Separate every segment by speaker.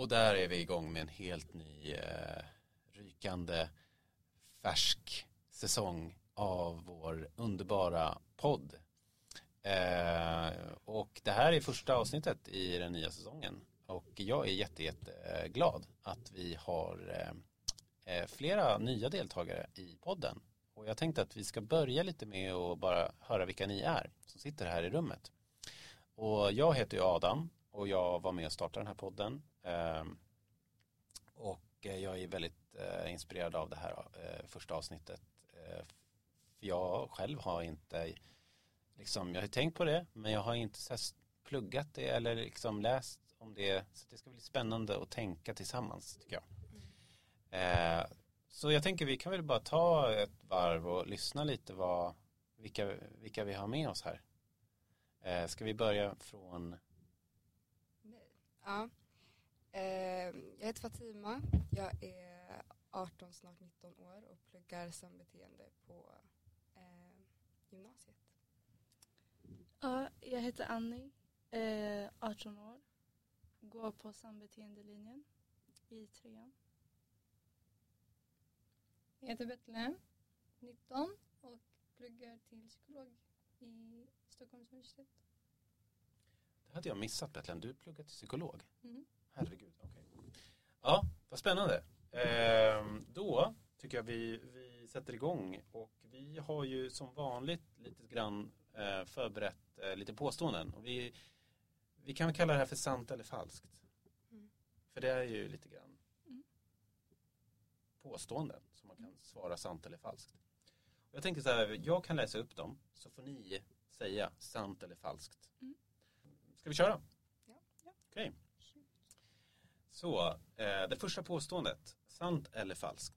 Speaker 1: Och där är vi igång med en helt ny eh, rykande färsk säsong av vår underbara podd. Eh, och det här är första avsnittet i den nya säsongen. Och jag är jätteglad jätte eh, att vi har eh, eh, flera nya deltagare i podden. Och jag tänkte att vi ska börja lite med att bara höra vilka ni är som sitter här i rummet. Och jag heter ju Adam och jag var med och startade den här podden. Ehm, och eh, jag är väldigt eh, inspirerad av det här eh, första avsnittet. För jag själv har inte, liksom, jag har tänkt på det, men jag har inte pluggat det eller liksom läst om det. Så det ska bli spännande att tänka tillsammans tycker jag. Mm. Så jag tänker vi kan väl bara ta ett varv och lyssna lite vad, vilka, vilka vi har med oss här. Ska vi börja från
Speaker 2: Ja. Eh, jag heter Fatima. Jag är 18, snart 19 år och pluggar sambeteende på eh, gymnasiet.
Speaker 3: Ja, jag heter Annie, eh, 18 år. Går på sambeteendelinjen i trean.
Speaker 4: Jag heter Betlehem, 19 och pluggar till psykolog i Stockholms universitet.
Speaker 1: Det hade jag missat Betlehem. Du pluggar till psykolog.
Speaker 4: Mm.
Speaker 1: Herregud. Okay. Ja, vad spännande. Ehm, då tycker jag vi, vi sätter igång och vi har ju som vanligt lite grann eh, förberett eh, lite påståenden. Och vi, vi kan kalla det här för sant eller falskt. Mm. För det är ju lite grann mm. påståenden som man kan svara sant eller falskt. Jag tänkte så här, jag kan läsa upp dem så får ni säga sant eller falskt. Mm. Ska vi köra?
Speaker 2: Ja.
Speaker 1: ja. Okej. Okay. Så, eh, det första påståendet. Sant eller falskt?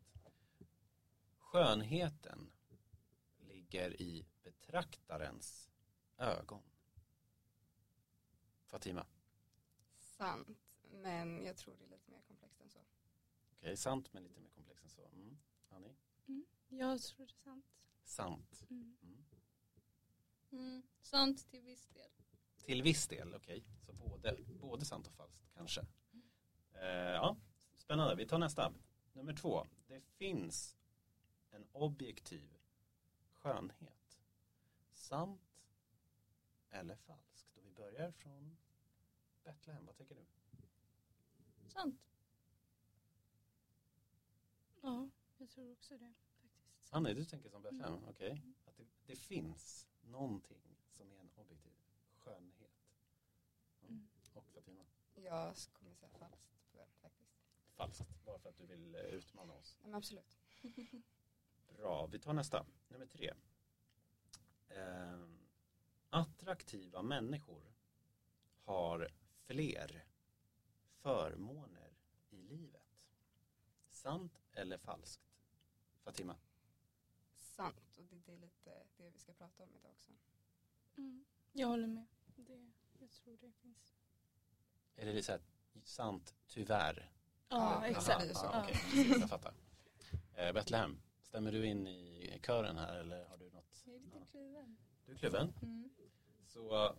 Speaker 1: Skönheten ligger i betraktarens ögon. Fatima?
Speaker 2: Sant, men jag tror det är lite mer komplext än så. Okej,
Speaker 1: okay, sant men lite mer komplext än så. Mm. Annie?
Speaker 3: Mm, jag tror det är sant.
Speaker 1: Sant.
Speaker 3: Mm.
Speaker 4: Mm. mm sant till viss del.
Speaker 1: Till viss del, okej. Okay. Så både, både sant och falskt kanske. Eh, ja, spännande. Vi tar nästa. Nummer två. Det finns en objektiv skönhet. Sant eller falskt? Och vi börjar från Betlehem. Vad tänker du?
Speaker 4: Sant.
Speaker 3: Ja, jag tror också det faktiskt.
Speaker 1: Annie, du tänker som Betlehem? Mm. Okej. Okay. Att det, det finns någonting som är en objektiv skönhet. Mm. Och Fatima?
Speaker 2: Jag kommer säga falskt på den faktiskt.
Speaker 1: Falskt, bara för att du vill eh, utmana oss?
Speaker 2: Ja, men absolut.
Speaker 1: Bra, vi tar nästa. Nummer tre. Eh, attraktiva människor har fler förmåner i livet. Sant eller falskt? Fatima?
Speaker 2: Sant och det är lite det vi ska prata om idag också.
Speaker 3: Mm. Jag håller med. Det, jag tror det finns.
Speaker 1: Är det lite så här, sant tyvärr?
Speaker 3: Ja, exakt.
Speaker 1: Ja, okay. Jag fattar. Eh, Betlehem, stämmer du in i kören här eller har du något?
Speaker 4: Jag är lite kluven.
Speaker 1: Du är kluven?
Speaker 4: Mm.
Speaker 1: Så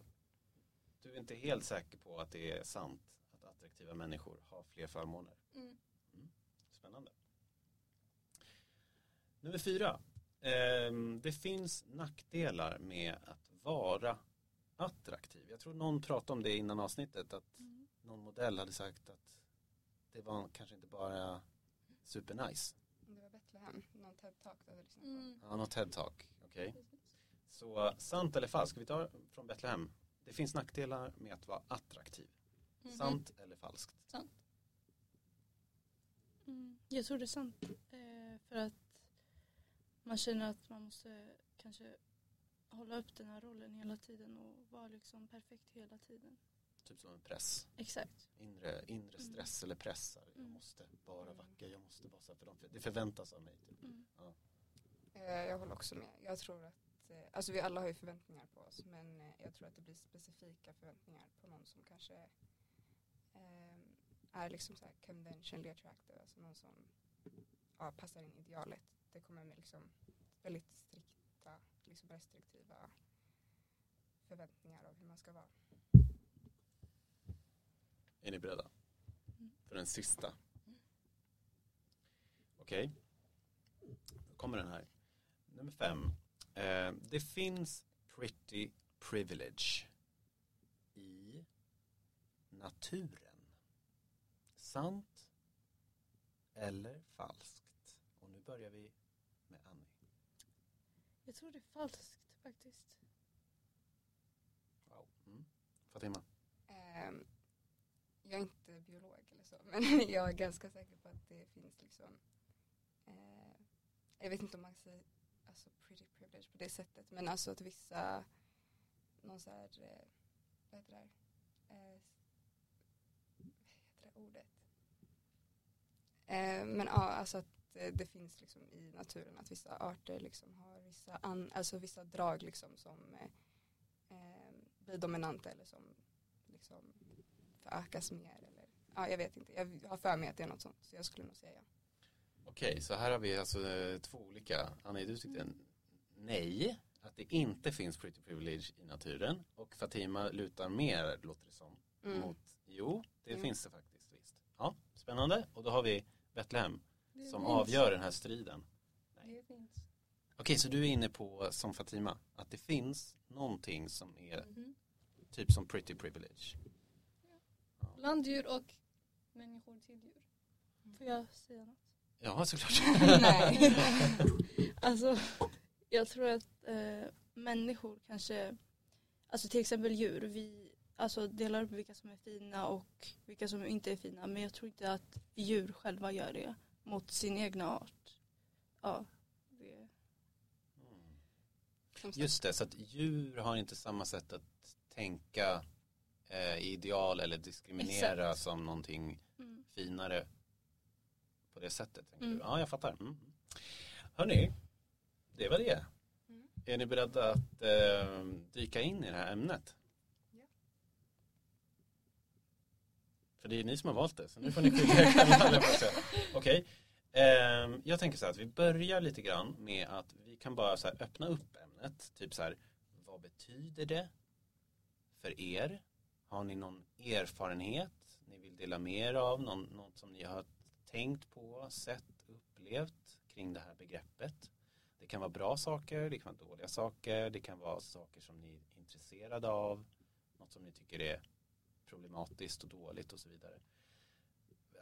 Speaker 1: du är inte helt säker på att det är sant att attraktiva människor har fler förmåner?
Speaker 4: Mm.
Speaker 1: Mm. Spännande. Nummer fyra. Ehm, det finns nackdelar med att vara attraktiv. Jag tror någon pratade om det innan avsnittet att mm. någon modell hade sagt att det var kanske inte bara supernice.
Speaker 2: Det var Betlehem, någon TED-talk du hade lyssnat på.
Speaker 1: Mm. Ja, någon TED-talk, okej. Okay. Så sant eller falskt, ska vi ta från Betlehem? Det finns nackdelar med att vara attraktiv. Mm. Sant eller falskt?
Speaker 4: Sant.
Speaker 3: Mm, jag tror det är sant. Eh, för att man känner att man måste kanske hålla upp den här rollen hela tiden och vara liksom perfekt hela tiden.
Speaker 1: Typ som en press.
Speaker 3: Exakt.
Speaker 1: Inre, inre mm. stress mm. eller pressar. Jag mm. måste vara vacker, jag måste vara så för de, det förväntas av mig. Typ.
Speaker 3: Mm.
Speaker 1: Ja.
Speaker 2: Eh, jag håller också med. Jag tror att, eh, alltså vi alla har ju förväntningar på oss men eh, jag tror att det blir specifika förväntningar på någon som kanske eh, är liksom så här conventionally attractive, alltså någon som ja, passar in idealet. Det kommer med liksom väldigt strikta liksom restriktiva förväntningar av hur man ska vara.
Speaker 1: Är ni beredda?
Speaker 3: Mm.
Speaker 1: För den sista. Okej. Då kommer den här. Nummer fem. Eh, det finns pretty privilege i naturen. Sant eller falskt? Och nu börjar vi.
Speaker 3: Jag tror det är falskt faktiskt.
Speaker 1: Wow. Mm. Fatima?
Speaker 2: Ehm, jag är inte biolog eller så, men jag är ganska säker på att det finns liksom, eh, jag vet inte om man säger alltså pretty privilege på det sättet, men alltså att vissa, någon så här, eh, vad heter det här, eh, vad heter det ordet? Eh, men ja, alltså att det finns liksom i naturen att vissa arter liksom har vissa, an, alltså vissa drag liksom som eh, eh, blir dominanta eller som liksom förökas mer eller ja jag vet inte, jag har för mig att det är något sånt så jag skulle nog säga ja.
Speaker 1: Okej, så här har vi alltså eh, två olika. Annie, du tyckte nej, att det inte finns pretty privilege i naturen. Och Fatima lutar mer, låter det som,
Speaker 2: Mm.
Speaker 1: mot jo, det
Speaker 2: Mm.
Speaker 1: finns det faktiskt visst. Ja, spännande. Och då har vi Betlehem som
Speaker 4: finns.
Speaker 1: avgör den här striden.
Speaker 4: Det finns.
Speaker 1: Okej, så du är inne på, som Fatima, att det finns någonting som är
Speaker 4: Mhm.
Speaker 1: typ som pretty privilege.
Speaker 4: Landdjur och människor till djur.
Speaker 3: Får jag säga något?
Speaker 1: Ja, såklart.
Speaker 2: Nej.
Speaker 3: Alltså, jag tror att eh, människor kanske, alltså till exempel djur, vi alltså, delar upp vilka som är fina och vilka som inte är fina. Men jag tror inte att djur själva gör det mot sin egna art. Ja, det,
Speaker 1: Just det, så att djur har inte samma sätt att tänka eh, ideal eller diskriminera
Speaker 3: Exakt.
Speaker 1: som någonting
Speaker 3: mm.
Speaker 1: finare på det sättet.
Speaker 3: Mm.
Speaker 1: Ja, jag fattar. Mm. Hörni, det var det.
Speaker 2: Mm.
Speaker 1: Är ni beredda att eh, dyka in i det här ämnet? För det är ni som har valt det, så nu får ni skylla er själva. jag. Okej, ehm, jag tänker så här att vi börjar lite grann med att vi kan bara så här öppna upp ämnet. Typ så här, vad betyder det för er? Har ni någon erfarenhet ni vill dela med er av? Någon, något som ni har tänkt på, sett, upplevt kring det här begreppet? Det kan vara bra saker, det kan vara dåliga saker, det kan vara saker som ni är intresserade av, något som ni tycker är problematiskt och dåligt och så vidare.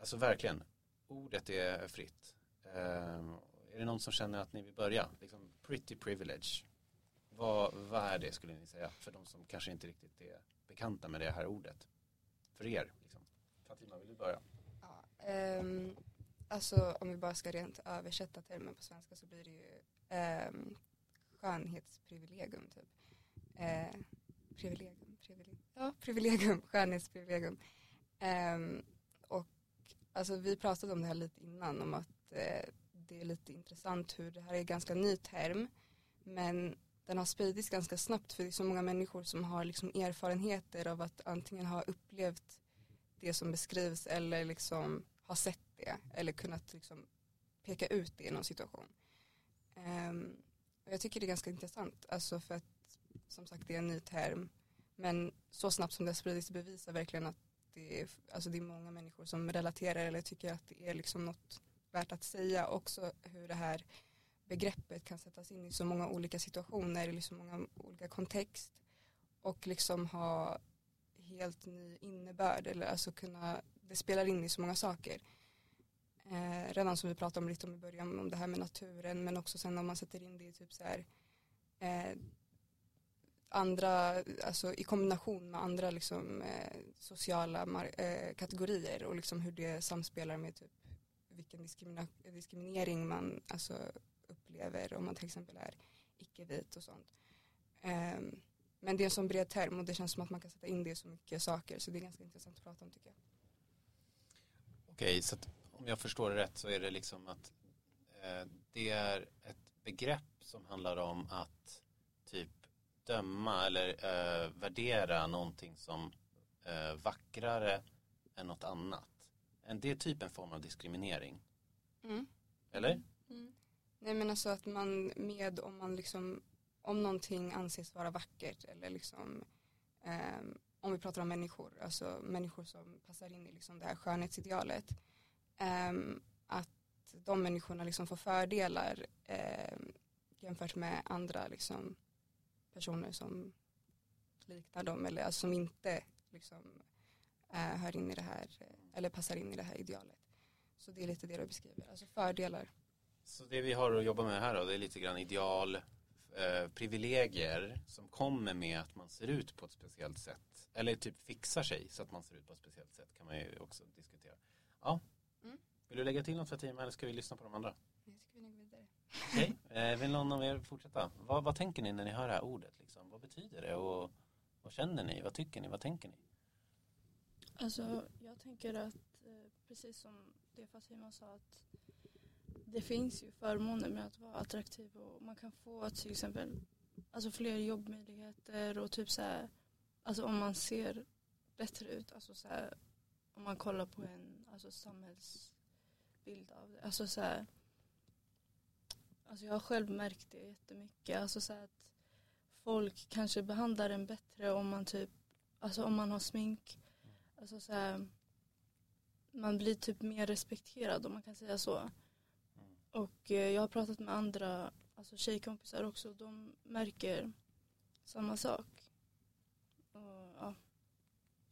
Speaker 1: Alltså verkligen, ordet är fritt. Uh, är det någon som känner att ni vill börja? Liksom, pretty privilege. Vad, vad är det skulle ni säga? För de som kanske inte riktigt är bekanta med det här ordet. För er. Liksom. Fatima, vill du börja?
Speaker 2: Ja, um, alltså om vi bara ska rent översätta termen på svenska så blir det ju um, skönhetsprivilegium typ. Uh, privilegium, privilegium, ja privilegium, skönhetsprivilegium. Um, och alltså vi pratade om det här lite innan om att eh, det är lite intressant hur det här är en ganska ny term men den har spridits ganska snabbt för det är så många människor som har liksom erfarenheter av att antingen ha upplevt det som beskrivs eller liksom har sett det eller kunnat liksom peka ut det i någon situation. Um, och jag tycker det är ganska intressant, alltså för att som sagt det är en ny term men så snabbt som det har spridits bevisar verkligen att det är, alltså det är många människor som relaterar eller tycker att det är liksom något värt att säga också hur det här begreppet kan sättas in i så många olika situationer, i så många olika kontext och liksom ha helt ny innebörd eller alltså kunna, det spelar in i så många saker. Eh, redan som vi pratade om lite om i början om det här med naturen men också sen om man sätter in det i typ så här eh, andra, alltså i kombination med andra liksom eh, sociala eh, kategorier och liksom hur det samspelar med typ vilken diskrimina- diskriminering man alltså upplever om man till exempel är icke-vit och sånt. Ehm, men det är en sån bred term och det känns som att man kan sätta in det i så mycket saker så det är ganska intressant att prata om tycker jag.
Speaker 1: Okej, så att om jag förstår det rätt så är det liksom att eh, det är ett begrepp som handlar om att typ döma eller eh, värdera någonting som eh, vackrare än något annat. En, det är typ en form av diskriminering, eller?
Speaker 4: Mm.
Speaker 2: Nej men alltså att man med om man liksom om någonting anses vara vackert eller liksom ehm, om vi pratar om människor, alltså människor som passar in i liksom det här skönhetsidealet, ehm, att de människorna liksom får fördelar ehm, jämfört med andra liksom, personer som liknar dem eller alltså, som inte liksom, eh, hör in i det här eh, eller passar in i det här idealet. Så det är lite det du beskriver, alltså fördelar.
Speaker 1: Så det vi har att jobba med här då, det är lite grann ideal, eh, privilegier som kommer med att man ser ut på ett speciellt sätt. Eller typ fixar sig så att man ser ut på ett speciellt sätt kan man ju också diskutera. Ja.
Speaker 2: Mm.
Speaker 1: Vill du lägga till något Fatima eller ska vi lyssna på de andra?
Speaker 2: Jag tycker vi går vidare.
Speaker 1: Okej, eh, vill någon av er fortsätta? Vad, vad tänker ni när ni hör det här ordet? Liksom? Vad betyder det och vad känner ni? Vad tycker ni? Vad tänker ni?
Speaker 3: Alltså jag tänker att eh, precis som det Fatima sa att det finns ju förmåner med att vara attraktiv och man kan få till exempel alltså fler jobbmöjligheter och typ så här, alltså om man ser bättre ut, alltså så här, om man kollar på en alltså samhällsbild av det, alltså så här, alltså jag har själv märkt det jättemycket, alltså så att folk kanske behandlar en bättre om man typ, alltså om man har smink, alltså så här, man blir typ mer respekterad om man kan säga så. Och eh, jag har pratat med andra alltså tjejkompisar också. De märker samma sak. Och, ja.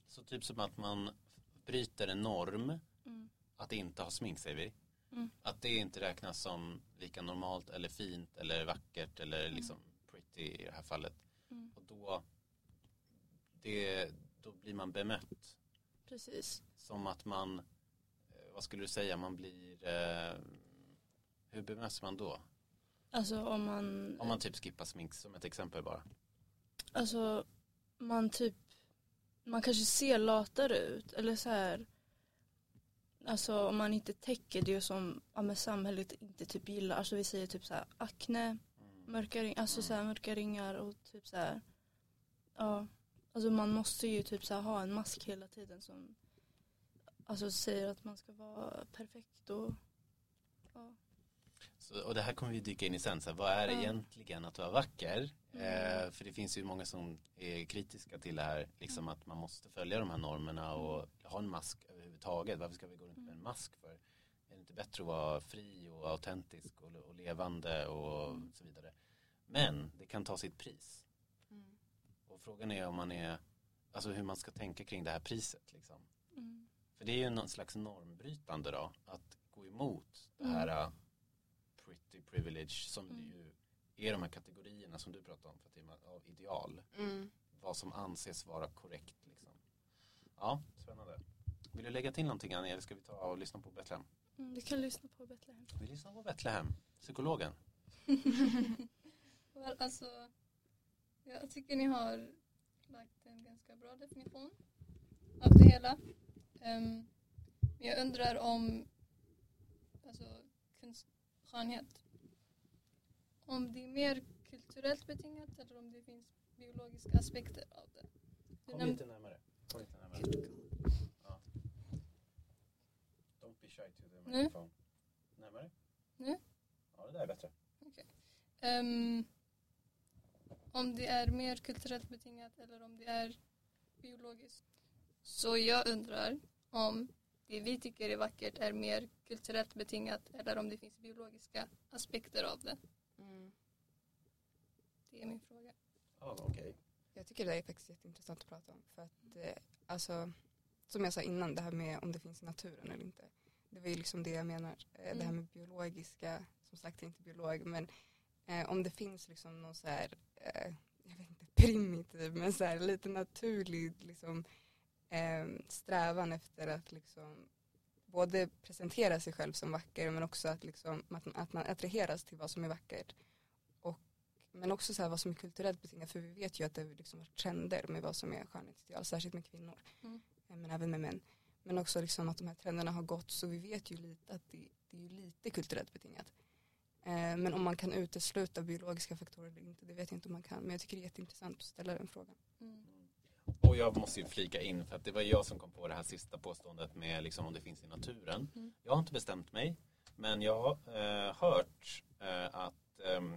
Speaker 1: Så typ som att man bryter en norm
Speaker 3: Mm.
Speaker 1: att inte ha smink säger vi.
Speaker 3: Mm.
Speaker 1: Att det inte räknas som lika normalt eller fint eller vackert eller liksom pretty i det här fallet.
Speaker 3: Mm.
Speaker 1: Och då, det, då blir man bemött
Speaker 3: Precis.
Speaker 1: som att man, eh, vad skulle du säga, man blir, eh, hur bemöts man då?
Speaker 3: Alltså om man,
Speaker 1: Om man typ skippar smink som ett exempel bara.
Speaker 3: alltså man typ, man kanske ser latare ut eller så här. Alltså om man inte täcker det som ja, samhället inte typ gillar. Alltså vi säger typ så här akne,
Speaker 1: Mm.
Speaker 3: mörka, ring, alltså så här, mörka ringar och typ så här. Ja, alltså man måste ju typ så här ha en mask hela tiden som alltså säger att man ska vara perfekt och ja.
Speaker 1: Och det här kommer vi dyka in i sen, så här, vad är
Speaker 3: Ja.
Speaker 1: egentligen att vara vacker?
Speaker 3: Mm.
Speaker 1: Eh, för det finns ju många som är kritiska till det här, liksom att man måste följa de här normerna och ha en mask överhuvudtaget. Varför ska vi gå runt med en mask för? Är det inte bättre att vara fri och autentisk och, och levande och så vidare? Men det kan ta sitt pris.
Speaker 2: Mm.
Speaker 1: Och frågan är om man är, alltså hur man ska tänka kring det här priset liksom.
Speaker 3: Mm.
Speaker 1: För det är ju någon slags normbrytande då, att gå emot det
Speaker 3: Mm.
Speaker 1: här pretty privilege som
Speaker 3: Mm.
Speaker 1: ju är de här kategorierna som du pratar om Fatima, av ideal.
Speaker 2: Mm.
Speaker 1: Vad som anses vara korrekt liksom. Ja, spännande. Vill du lägga till någonting Annie eller ska vi ta och lyssna på Betlehem?
Speaker 3: Mm, vi kan lyssna på Betlehem.
Speaker 1: Vi lyssnar på Betlehem, psykologen.
Speaker 4: Well, alltså, jag tycker ni har lagt en ganska bra definition av det hela. Men jag undrar om alltså, konst, skönhet. Om det är mer kulturellt betingat eller om det finns biologiska aspekter av det. Du
Speaker 1: Kom lite närmare. Kom lite närmare. Ja. Don't be shy to the microphone. Närmare?
Speaker 4: Nu?
Speaker 1: Ja, det där är bättre.
Speaker 4: Ehm, om det är mer kulturellt betingat eller om det är biologiskt. Så jag undrar om det vi tycker är vackert är mer kulturellt betingat eller om det finns biologiska aspekter av det.
Speaker 2: Mm.
Speaker 4: Det är min fråga.
Speaker 1: Ja, okej.
Speaker 2: Jag tycker det är faktiskt jätteintressant att prata om. För att, eh, alltså, som jag sa innan, det här med om det finns i naturen eller inte. Det var ju liksom det jag menar. Eh, Det här
Speaker 4: Mm.
Speaker 2: med biologiska, som sagt jag är inte biolog, men eh, om det finns liksom någon så här, eh, jag vet inte, primitiv, men så här lite naturlig liksom, eh, strävan efter att liksom både presentera sig själv som vacker men också att, liksom, att, att man attraheras till vad som är vackert. Och, men också så vad som är kulturellt betingat för vi vet ju att det liksom har trender med vad som är skönhetsideal, särskilt med kvinnor.
Speaker 4: Mm.
Speaker 2: Eh, Men även med män. Men också liksom att de här trenderna har gått så vi vet ju lite att det, det är lite kulturellt betingat. Eh, men om man kan utesluta biologiska faktorer eller inte, det vet jag inte om man kan. Men jag tycker det är jätteintressant att ställa den frågan.
Speaker 4: Mm.
Speaker 1: Och jag måste ju flika in för att det var jag som kom på det här sista påståendet med liksom om det finns i naturen.
Speaker 4: Mm.
Speaker 1: Jag har inte bestämt mig men jag har eh, hört eh, att ehm,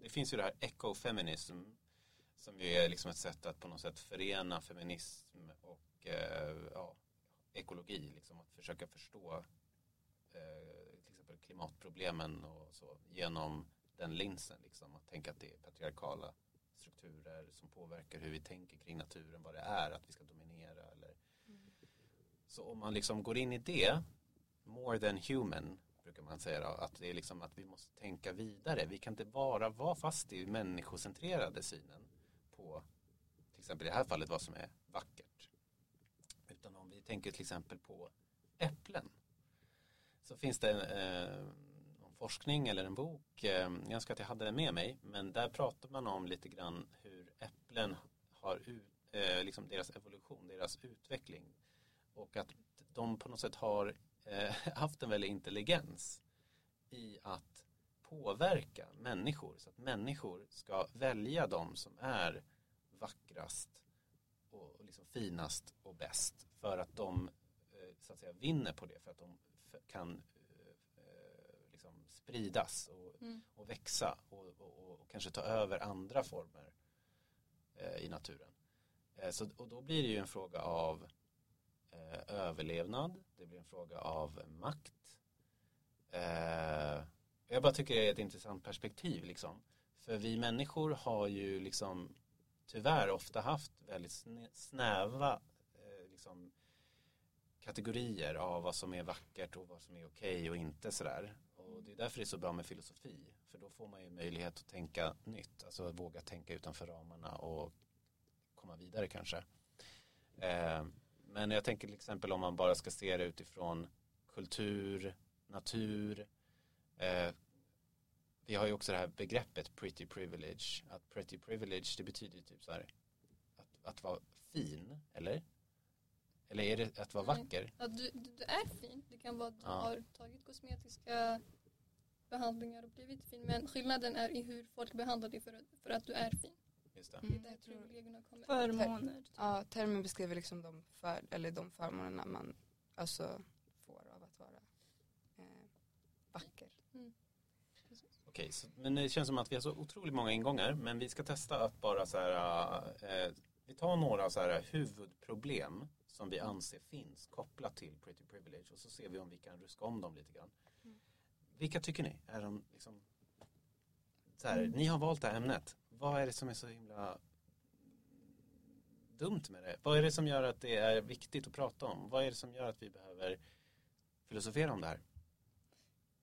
Speaker 1: det finns ju det här ecofeminism som ju är liksom ett sätt att på något sätt förena feminism och eh, ja, ekologi. Liksom, att försöka förstå eh, till exempel klimatproblemen och så genom den linsen. Liksom, att tänka att det är patriarkala strukturer som påverkar hur vi tänker kring naturen, vad det är, att vi ska dominera. Eller... Så om man liksom går in i det, more than human, brukar man säga då, att det är liksom att vi måste tänka vidare. Vi kan inte bara vara fast i människocentrerade synen på till exempel i det här fallet vad som är vackert. Utan om vi tänker till exempel på äpplen så finns det eh, forskning eller en bok, ehm, jag önskar att jag hade den med mig, men där pratar man om lite grann hur äpplen har eh, liksom deras evolution, deras utveckling. Och att de på något sätt har eh, haft en väldig intelligens i att påverka människor. Så att människor ska välja de som är vackrast och liksom finast och bäst för att de eh, så att säga vinner på det. För att de kan spridas och, mm. och växa och, och, och, kanske ta över andra former eh, i naturen. Så, och då blir det ju en fråga av överlevnad, det blir en fråga av makt. Jag bara tycker det är ett intressant perspektiv liksom. För vi människor har ju liksom tyvärr ofta haft väldigt snäva eh, liksom, kategorier av vad som är vackert och vad som är okej okay och inte sådär. Och det är därför det är så bra med filosofi. För då får man ju möjlighet att tänka nytt, alltså att våga tänka utanför ramarna och komma vidare kanske. Eh, men jag tänker till exempel om man bara ska se det utifrån kultur, natur, eh, vi har ju också det här begreppet pretty privilege. Att pretty privilege det betyder typ så här att, att vara fin, eller? Eller är det att vara vacker?
Speaker 4: Ja, du, du är fin. Det kan vara att du ja. har tagit kosmetiska behandlingar och blivit fin. Men skillnaden är i hur folk behandlar dig för, för att du är fin.
Speaker 1: Just det.
Speaker 2: Mm.
Speaker 4: Det är där privilegierna kommer.
Speaker 3: Förmåner.
Speaker 2: Ja, termen beskriver liksom de, för, eller de förmånerna man alltså får av att vara eh, vacker. Mm.
Speaker 1: Okej, okay, men det känns som att vi har så otroligt många ingångar. Men vi ska testa att bara så här, eh, vi tar några så här huvudproblem som vi anser finns kopplat till Pretty Privilege och så ser vi om vi kan ruska om dem lite grann. Vilka tycker ni? Är de liksom, så här. Ni har valt det här ämnet. Vad är det som är så himla dumt med det? Vad är det som gör att det är viktigt att prata om? Vad är det som gör att vi behöver filosofera om det här?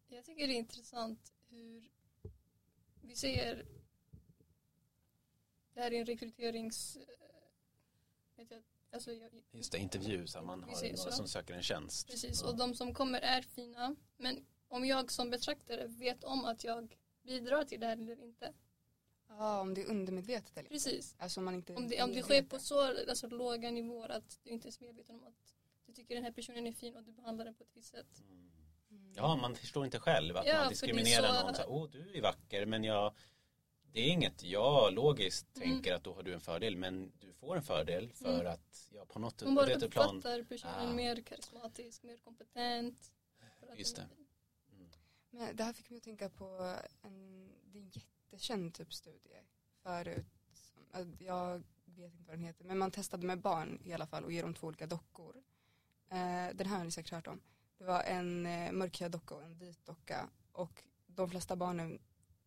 Speaker 4: Jag tycker det är intressant hur vi ser det här är en rekryterings... Vet jag, alltså jag,
Speaker 1: Just det, intervju så man har några som söker en tjänst.
Speaker 4: Precis, och de som kommer är fina. Men om jag som betraktare vet om att jag bidrar till det här eller inte.
Speaker 2: Ja, om det är undermedvetet eller
Speaker 4: Precis.
Speaker 2: Alltså om, man inte
Speaker 4: om, det, om det sker på så alltså, låga nivåer att du inte är medveten om att du tycker den här personen är fin och du behandlar den på ett visst sätt. Mm.
Speaker 1: Ja, man förstår inte själv att ja, man diskriminerar så... någon. Så, Åh, du är vacker, men jag det är inget jag logiskt mm. tänker att då har du en fördel men du får en fördel för mm. att jag på något
Speaker 4: Man bara uppfattar personen ah. mer karismatisk, mer kompetent.
Speaker 1: Just det.
Speaker 2: Men det här fick mig att tänka på en, det är en jättekänd typ studie förut. Äh, jag vet inte vad den heter men man testade med barn i alla fall och ger dem två olika dockor. Eh, den här har ni säkert hört om. Det var en eh, mörkhyad docka och en vit docka och de flesta barnen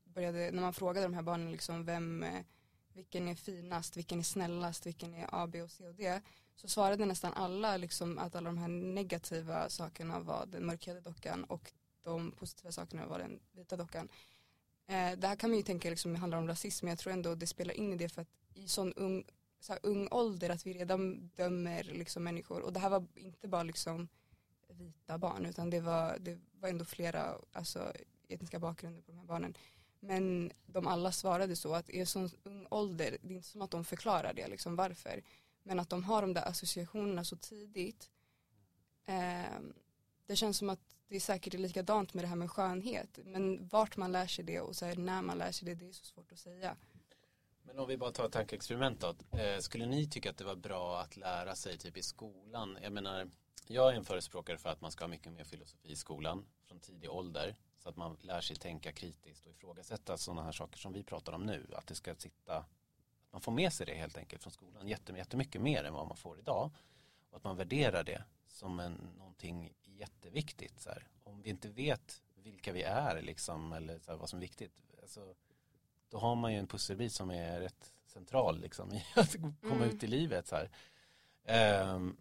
Speaker 2: började, när man frågade de här barnen liksom vem, eh, vilken är finast, vilken är snällast, vilken är A, B och C och D så svarade nästan alla liksom att alla de här negativa sakerna var den mörkhyade dockan och de positiva sakerna var den vita dockan. Eh, det här kan man ju tänka liksom handlar om rasism men jag tror ändå det spelar in i det för att i sån ung, så ung ålder att vi redan dömer liksom människor och det här var inte bara liksom vita barn utan det var, det var ändå flera alltså, etniska bakgrunder på de här barnen. Men de alla svarade så att i en sån ung ålder, det är inte som att de förklarar det liksom varför. Men att de har de där associationerna så tidigt. Eh, det känns som att det är säkert likadant med det här med skönhet. Men vart man lär sig det och så här, när man lär sig det, det är så svårt att säga.
Speaker 1: Men om vi bara tar ett tankeexperiment då. Eh, skulle ni tycka att det var bra att lära sig typ i skolan? Jag menar, jag är en förespråkare för att man ska ha mycket mer filosofi i skolan från tidig ålder. Så att man lär sig tänka kritiskt och ifrågasätta sådana här saker som vi pratar om nu. Att det ska sitta, att Man får med sig det helt enkelt från skolan jättemycket mer än vad man får idag. Och att man värderar det som en, någonting jätteviktigt. Så här. Om vi inte vet vilka vi är liksom, eller så här, vad som är viktigt, alltså, då har man ju en pusselbit som är rätt central liksom, i att komma
Speaker 2: Mm.
Speaker 1: ut i livet. Så. Ehm,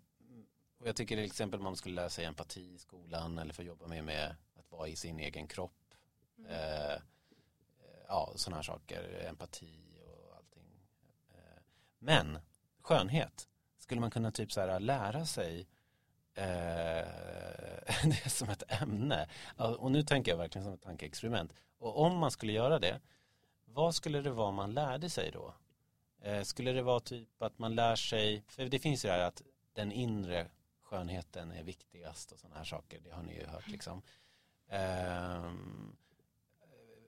Speaker 1: och jag tycker till exempel man skulle lära sig empati i skolan eller få jobba med, med att vara i sin egen kropp.
Speaker 2: Mm.
Speaker 1: Eh, ja, sådana här saker, empati och allting. Eh, men skönhet, skulle man kunna typ så här lära sig Eh, det är som ett ämne. Och nu tänker jag verkligen som ett tankeexperiment. Och om man skulle göra det, vad skulle det vara man lärde sig då? Eh, skulle det vara typ att man lär sig, för det finns ju det här att den inre skönheten är viktigast och sådana här saker, det har ni ju hört liksom. Eh,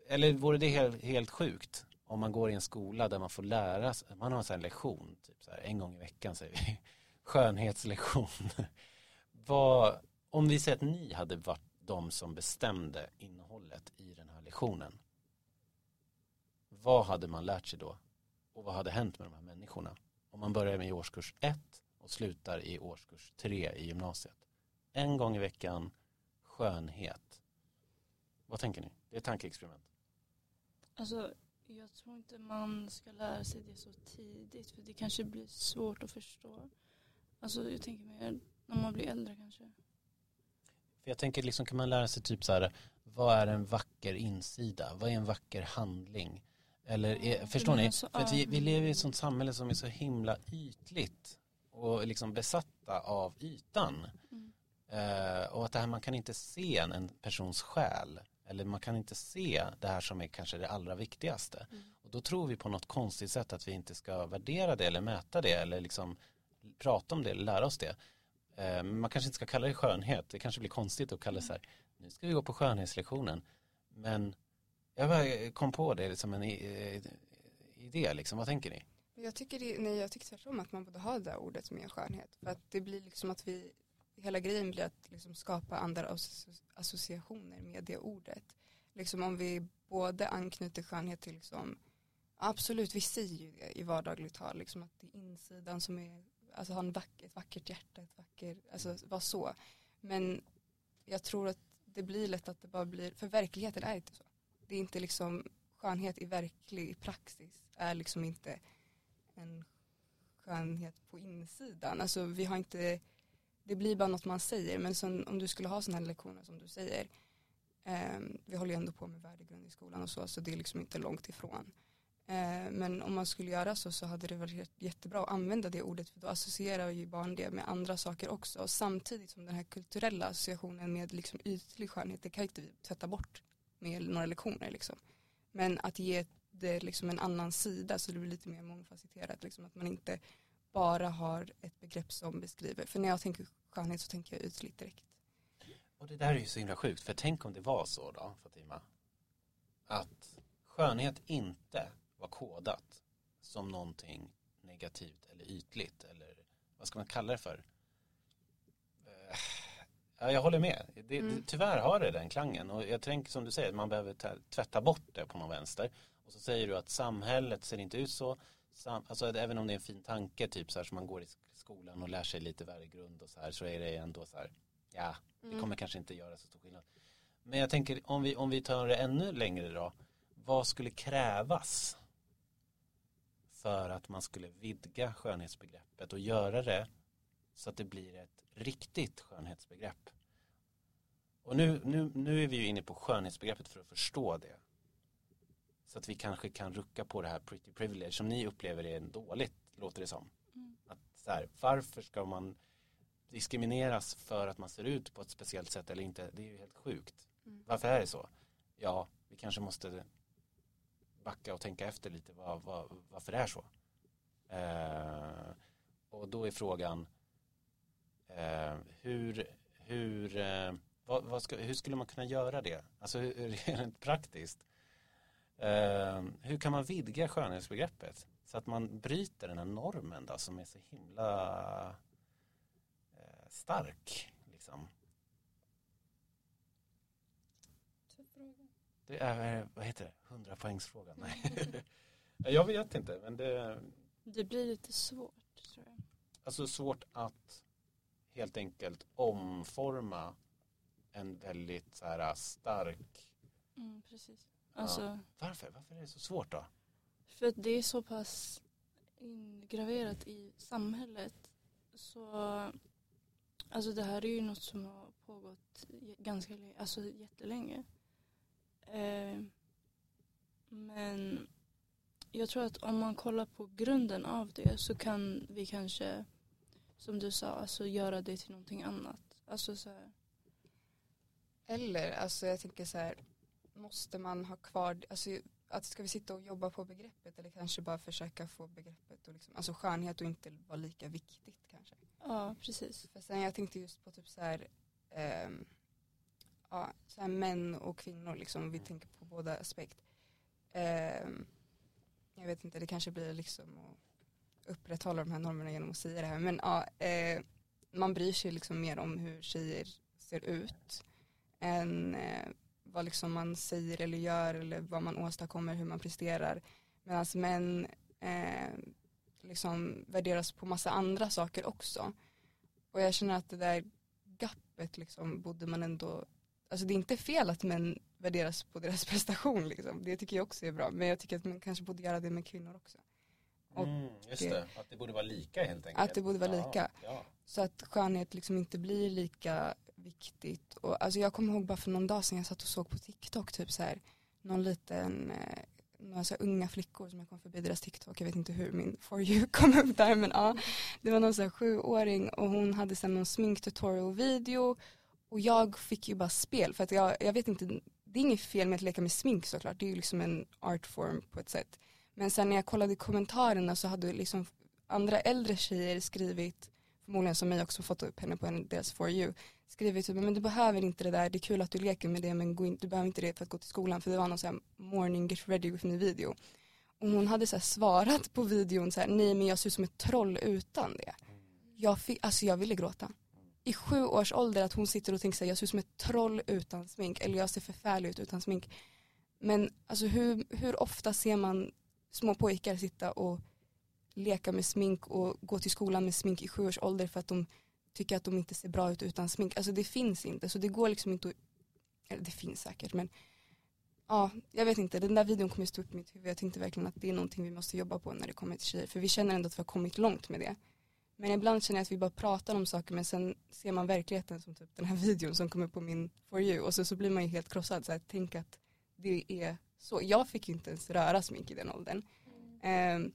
Speaker 1: eller vore det helt, helt sjukt om man går i en skola där man får lära sig, man har en sån här lektion, typ så här, en gång i veckan säger vi, skönhetslektion. Vad, om vi säger att ni hade varit de som bestämde innehållet i den här lektionen, vad hade man lärt sig då? Och vad hade hänt med de här människorna? Om man börjar med i årskurs ett och slutar i årskurs tre i gymnasiet. En gång i veckan, skönhet. Vad tänker ni? Det är ett tankeexperiment.
Speaker 3: Alltså, jag tror inte man ska lära sig det så tidigt för det kanske blir svårt att förstå. Alltså jag tänker mer när man blir äldre kanske.
Speaker 1: För jag tänker liksom kan man lära sig typ så här, vad är en vacker insida? Vad är en vacker handling? Eller är, förstår ni?
Speaker 3: så,
Speaker 1: För vi, vi lever i ett sånt samhälle som är så himla ytligt och liksom besatta av ytan.
Speaker 3: Mm.
Speaker 1: Eh, och att det här, man kan inte se en, en persons själ. Eller man kan inte se det här som är kanske det allra viktigaste.
Speaker 2: Mm.
Speaker 1: Och då tror vi på något konstigt sätt att vi inte ska värdera det eller mäta det eller liksom prata om det eller lära oss det. Eh, men man kanske inte ska kalla det skönhet. Det kanske blir konstigt att kalla det så här, nu ska vi gå på skönhetslektionen. Men jag kom på det som en eh, idé liksom. Vad tänker ni?
Speaker 2: Jag tycker, det, nej, jag tycker tvärtom att man borde ha det där ordet med skönhet. För att det blir liksom att vi, hela grejen blir att liksom skapa andra associationer med det ordet. Liksom om vi både anknyter skönhet till liksom, absolut vi säger ju det i vardagligt tal, liksom att det är insidan som är, alltså ha en vack, ett vackert hjärta, ett vacker, alltså vara så. Men jag tror att det blir lätt att det bara blir, för verkligheten är inte så. Det är inte liksom skönhet i verklig praxis är liksom inte en skönhet på insidan. Alltså vi har inte, det blir bara något man säger men sen, om du skulle ha sådana här lektioner som du säger, eh, vi håller ju ändå på med värdegrund i skolan och så, så det är liksom inte långt ifrån. Eh, men om man skulle göra så så hade det varit jättebra att använda det ordet för då associerar ju barn det med andra saker också. Och samtidigt som den här kulturella associationen med liksom ytlig skönhet, det kan inte vi tvätta bort med några lektioner liksom. Men att ge det liksom en annan sida så det blir lite mer mångfacetterat. Liksom att man inte bara har ett begrepp som beskriver. För när jag tänker skönhet så tänker jag ytligt direkt.
Speaker 1: Och det där är ju så himla sjukt, för tänk om det var så då, Fatima, att skönhet inte var kodat som någonting negativt eller ytligt eller vad ska man kalla det för? Eh, Ja, jag håller med. Det,
Speaker 2: Mm.
Speaker 1: det, tyvärr har det den klangen och jag tänker som du säger, man behöver ta- tvätta bort det på någon vänster. Och så säger du att samhället ser inte ut så. Sam, alltså även om det är en fin tanke, typ så här som man går i sk- skolan och lär sig lite värdegrund och så här, så är det ändå så här, ja, det kommer kanske inte göra så stor skillnad. Men jag tänker om vi, om vi tar det ännu längre då. Vad skulle krävas för att man skulle vidga skönhetsbegreppet och göra det så att det blir ett riktigt skönhetsbegrepp. Och nu, nu, nu är vi ju inne på skönhetsbegreppet för att förstå det. Så att vi kanske kan rucka på det här pretty privilege som ni upplever är dåligt, låter det som.
Speaker 3: Mm.
Speaker 1: Att så här, varför ska man diskrimineras för att man ser ut på ett speciellt sätt eller inte? Det är ju helt sjukt.
Speaker 2: Mm.
Speaker 1: Varför är det så? Ja, vi kanske måste backa och tänka efter lite vad, vad, varför det är så. Eh, och då är frågan eh, hur, hur, eh, vad, vad ska, hur skulle man kunna göra det? Alltså rent praktiskt. Eh, hur kan man vidga skönhetsbegreppet? Så att man bryter den här normen då, som är så himla eh, stark. Liksom.
Speaker 4: Tuff fråga.
Speaker 1: Det är, vad heter det, 100 poängsfrågan? Nej. Ja, Jag vet inte, men det
Speaker 3: Det blir lite svårt tror jag.
Speaker 1: alltså svårt att helt enkelt omforma en väldigt så här stark
Speaker 3: Mm, precis. Alltså,
Speaker 1: Varför? Varför är det så svårt då?
Speaker 3: för att det är så pass ingraverat i samhället. Så alltså det här är ju något som har pågått ganska länge, alltså jättelänge. Eh, men jag tror att om man kollar på grunden av det så kan vi kanske, som du sa, alltså göra det till någonting annat. Alltså så här,
Speaker 2: Eller, alltså jag tänker så här, måste man ha kvar, alltså att ska vi sitta och jobba på begreppet eller kanske bara försöka få begreppet och liksom, alltså skönhet och inte vara lika viktigt kanske.
Speaker 3: ja precis.
Speaker 2: För sen jag tänkte just på typ så här, ehm, ja, så män och kvinnor liksom, vi tänker på båda aspekt. Ehm, jag vet inte, det kanske blir liksom att upprätthålla de här normerna genom att säga det här. Men ja, eh, man bryr sig liksom mer om hur tjejer ser ut än eh, vad liksom man säger eller gör eller vad man åstadkommer, hur man presterar. Medan män eh, liksom värderas på massa andra saker också. Och jag känner att det där gappet liksom borde man ändå, alltså det är inte fel att män värderas på deras prestation liksom. Det tycker jag också är bra. Men jag tycker att man kanske borde göra det med kvinnor också. Och
Speaker 1: Mm, just
Speaker 2: det-
Speaker 1: det. att det borde vara lika helt enkelt.
Speaker 2: Att det borde vara
Speaker 1: Ja,
Speaker 2: lika.
Speaker 1: Ja.
Speaker 2: Så att skönhet liksom inte blir lika viktigt. Och, alltså jag kommer ihåg bara för någon dag sedan jag satt och såg på TikTok typ så här någon liten eh, några så unga flickor som jag kom förbi deras TikTok, jag vet inte hur min For You kom upp där men ja. Det var någon så här sjuåring och hon hade sen någon sminktutorial video och jag fick ju bara spel för att jag, jag vet inte, det är inget fel med att leka med smink såklart, det är ju liksom en artform på ett sätt. Men sen när jag kollade i kommentarerna så hade liksom andra äldre tjejer skrivit, förmodligen som mig också fått upp henne på en, deras For You, skrivit typ, men du behöver inte det där, det är kul att du leker med det men gå in, du behöver inte det för att gå till skolan för det var någon sån här morning get ready with me video. Och hon hade så här svarat på videon så här, nej men jag ser ut som ett troll utan det. Jag, fick, alltså jag ville gråta. I sju års ålder att hon sitter och tänker så här, jag ser ut som ett troll utan smink eller jag ser förfärlig ut utan smink. Men alltså hur, hur ofta ser man små pojkar sitta och leka med smink och gå till skolan med smink i sju års ålder för att de tycker att de inte ser bra ut utan smink. Alltså det finns inte så det går liksom inte att, eller det finns säkert men ja, jag vet inte, den där videon kommer stå upp i mitt huvud. Jag tänkte verkligen att det är någonting vi måste jobba på när det kommer till tjejer för vi känner ändå att vi har kommit långt med det. Men ibland känner jag att vi bara pratar om saker men sen ser man verkligheten som typ den här videon som kommer på min For You och så, så blir man ju helt krossad så här, tänk att det är så. Jag fick ju inte ens röra smink i den åldern. Mm.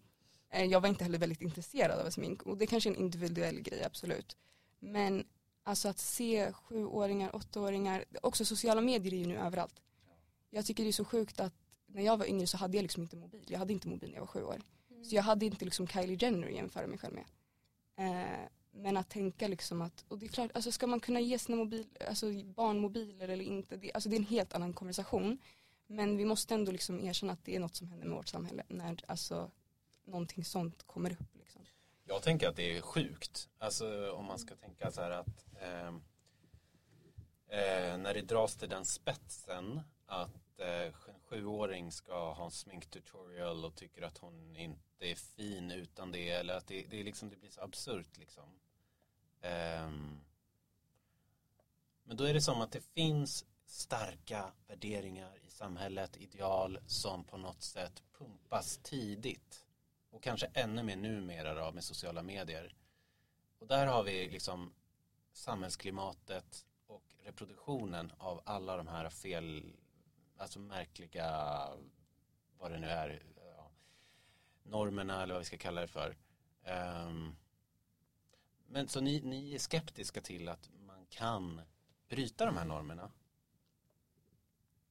Speaker 2: eh, jag var inte heller väldigt intresserad av smink och det kanske är en individuell grej absolut. Men alltså att se sjuåringar, åttaåringar, också sociala medier är ju nu överallt. Jag tycker det är så sjukt att när jag var yngre så hade jag liksom inte mobil. Jag hade inte mobil när jag var sju år. Så jag hade inte liksom Kylie Jenner att jämföra mig själv med. Eh, men att tänka liksom att, och det är klart, alltså ska man kunna ge sina mobil, alltså barnmobiler eller inte, det, alltså det är en helt annan konversation. Men vi måste ändå liksom erkänna att det är något som händer med vårt samhälle när alltså någonting sånt kommer upp. Liksom.
Speaker 1: Jag tänker att det är sjukt. Alltså om man ska tänka så här att eh, eh, när det dras till den spetsen att eh, en sjuåring ska ha en sminktutorial och tycker att hon inte är fin utan det eller att det, det, är liksom, det blir så absurt liksom. Um, men då är det som att det finns starka värderingar i samhället, ideal som på något sätt pumpas tidigt och kanske ännu mer numera då med sociala medier. Och där har vi liksom samhällsklimatet och reproduktionen av alla de här fel, alltså märkliga, vad det nu är, ja, normerna eller vad vi ska kalla det för. Ehm, men så ni, ni är skeptiska till att man kan bryta de här normerna?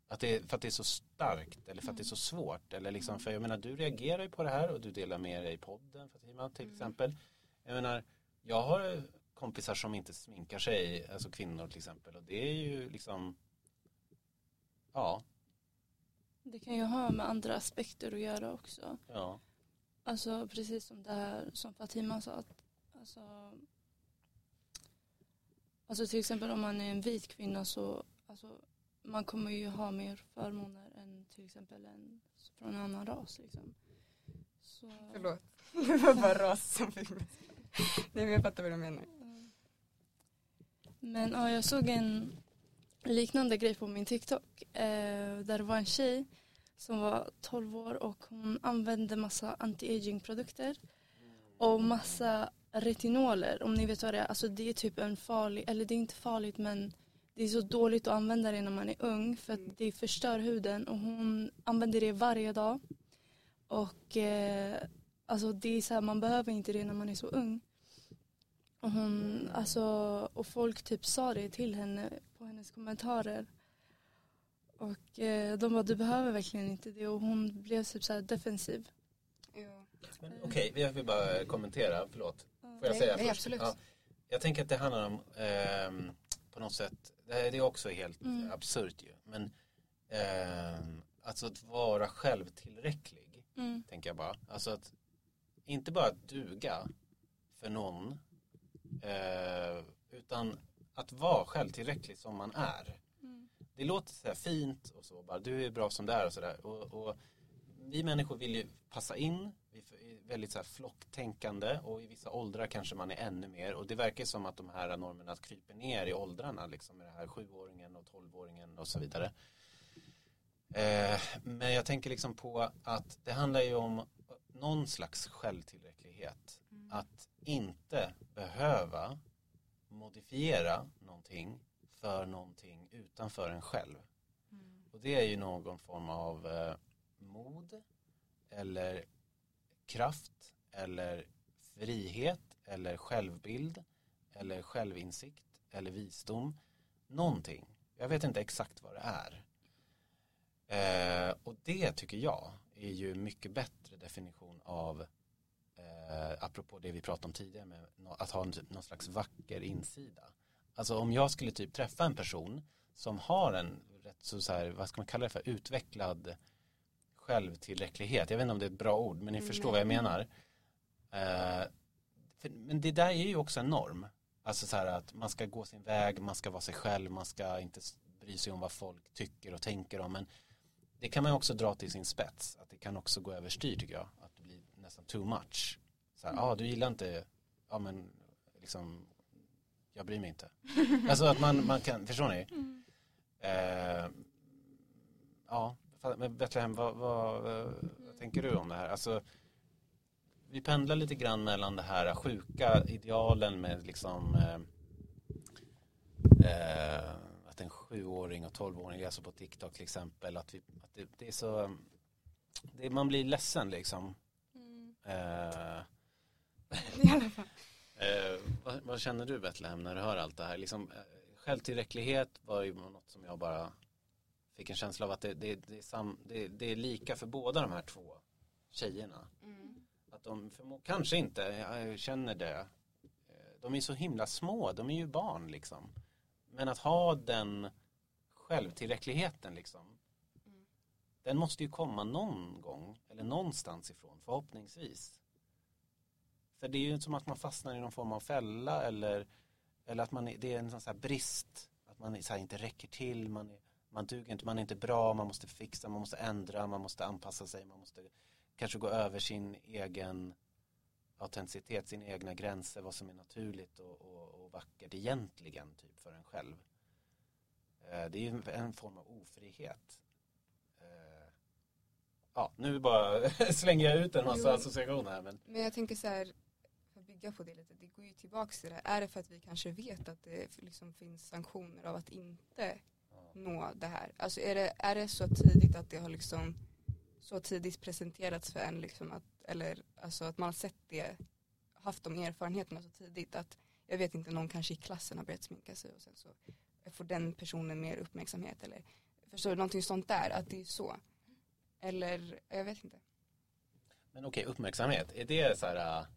Speaker 1: Att det, för att det är så starkt eller för att det är så svårt eller liksom, för jag menar du reagerar ju på det här och du delar med dig i podden Fatima till
Speaker 2: Mm.
Speaker 1: exempel. Jag menar, jag har kompisar som inte sminkar sig, alltså kvinnor till exempel och det är ju liksom ja,
Speaker 3: Det kan ju ha med andra aspekter att göra också.
Speaker 1: ja,
Speaker 3: Alltså precis som det här som Fatima sa. Att, alltså, alltså till exempel om man är en vit kvinna så alltså, man kommer ju ha mer förmåner än till exempel en från en annan ras. Liksom. Så,
Speaker 2: Förlåt. Det var bara ras som fick mig. Nej men jag fattar vad du menar.
Speaker 3: Men ja, jag såg en liknande grej på min TikTok. Eh, där det var en tjej som var 12 år och hon använde massa anti-aging produkter. Och massa retinoler, om ni vet vad det är. Alltså det är typ en farlig, eller det är inte farligt men det är så dåligt att använda det när man är ung för att det förstör huden och hon använder det varje dag. Och eh, alltså det är så här, man behöver inte det när man är så ung. Och, hon, alltså, och folk typ sa det till henne på hennes kommentarer. Och eh, de bara, du behöver verkligen inte det. Och hon blev typ så här defensiv.
Speaker 2: Ja.
Speaker 1: Okej, jag vill bara kommentera, förlåt. Får jag
Speaker 2: Nej,
Speaker 1: säga
Speaker 2: nej,
Speaker 1: först?
Speaker 2: absolut.
Speaker 1: Ja. Jag tänker att det handlar om, ehm, på något sätt, det är det är också helt
Speaker 3: Mm.
Speaker 1: absurt ju. Men ehm, alltså att vara självtillräcklig,
Speaker 3: Mm.
Speaker 1: tänker jag bara. Alltså att inte bara duga för någon, eh, utan att vara självtillräcklig som man är.
Speaker 3: Mm.
Speaker 1: Det låter så här fint och så, bara du är bra som du är och sådär. Och, och vi människor vill ju passa in, vi är väldigt så här flocktänkande och i vissa åldrar kanske man är ännu mer och det verkar som att de här normerna kryper ner i åldrarna liksom med det här sjuåringen och tolvåringen och så vidare. Eh, men jag tänker liksom på att det handlar ju om någon slags självtillräcklighet. Att inte behöva modifiera någonting för någonting utanför en själv. Och det är ju någon form av eh, mod eller kraft eller frihet eller självbild eller självinsikt eller visdom. Någonting. Jag vet inte exakt vad det är. Eh, och det tycker jag är ju mycket bättre definition av eh, apropå det vi pratade om tidigare med att ha en, typ- någon slags vacker insida. Alltså om jag skulle typ träffa en person som har en rätt så, så här, vad ska man kalla det för, utvecklad självtillräcklighet. Jag vet inte om det är ett bra ord, men ni
Speaker 2: Mm,
Speaker 1: förstår vad jag menar. Eh, för, men det där är ju också en norm. Alltså så här att man ska gå sin väg, man ska vara sig själv, man ska inte bry sig om vad folk tycker och tänker om. Men det kan man också dra till sin spets. Att det kan också gå överstyr tycker jag. Att det blir nästan too much. Så här, ja ah, du gillar inte, ja men liksom, jag bryr mig inte. alltså att man, man kan, förstår ni? Eh, ja, men Betlehem, vad, vad, vad tänker du om det här? Alltså, vi pendlar lite grann mellan det här sjuka idealen med liksom eh, eh, att en sjuåring och tolvåring alltså på TikTok till exempel att, vi, att det, det är så det, man blir ledsen liksom
Speaker 3: Mm.
Speaker 1: eh,
Speaker 2: I alla fall.
Speaker 1: Eh, vad, vad känner du Betlehem när du hör allt det här? Liksom, eh, självtillräcklighet var ju något som jag bara fick en känsla av att det, det, det, är, sam, det, är lika för båda de här två tjejerna.
Speaker 2: Mm.
Speaker 1: Att de förmo- kanske inte, jag känner det. Eh, De är så himla små, de är ju barn liksom. Men att ha den självtillräckligheten liksom.
Speaker 2: Mm.
Speaker 1: Den måste ju komma någon gång, eller någonstans ifrån, förhoppningsvis. För det är ju som att man fastnar i någon form av fälla eller, eller att man, det är en sån här brist. Att man inte räcker till, man, är, man duger inte, man är inte bra, man måste fixa, man måste ändra, man måste anpassa sig, man måste kanske gå över sin egen autenticitet, sina egna gränser, vad som är naturligt och, och, och vackert egentligen typ för en själv. Eh, Det är ju en form av ofrihet. Eh, Ja, nu bara slänger jag ut en massa
Speaker 2: Jo.
Speaker 1: associationer men
Speaker 2: Men jag tänker så här, bygga på det lite, det går ju tillbaks till det. Är det för att vi kanske vet att det liksom finns sanktioner av att inte nå det här? Alltså är det, är det så tidigt att det har liksom så tidigt presenterats för en liksom att, eller alltså att man har sett det, haft de erfarenheterna så tidigt att jag vet inte, någon kanske i klassen har börjat sminka sig och sen så får den personen mer uppmärksamhet eller förstår du, någonting sånt där, att det är så. Eller, jag vet inte.
Speaker 1: Men okej, uppmärksamhet. Är det så här, äh,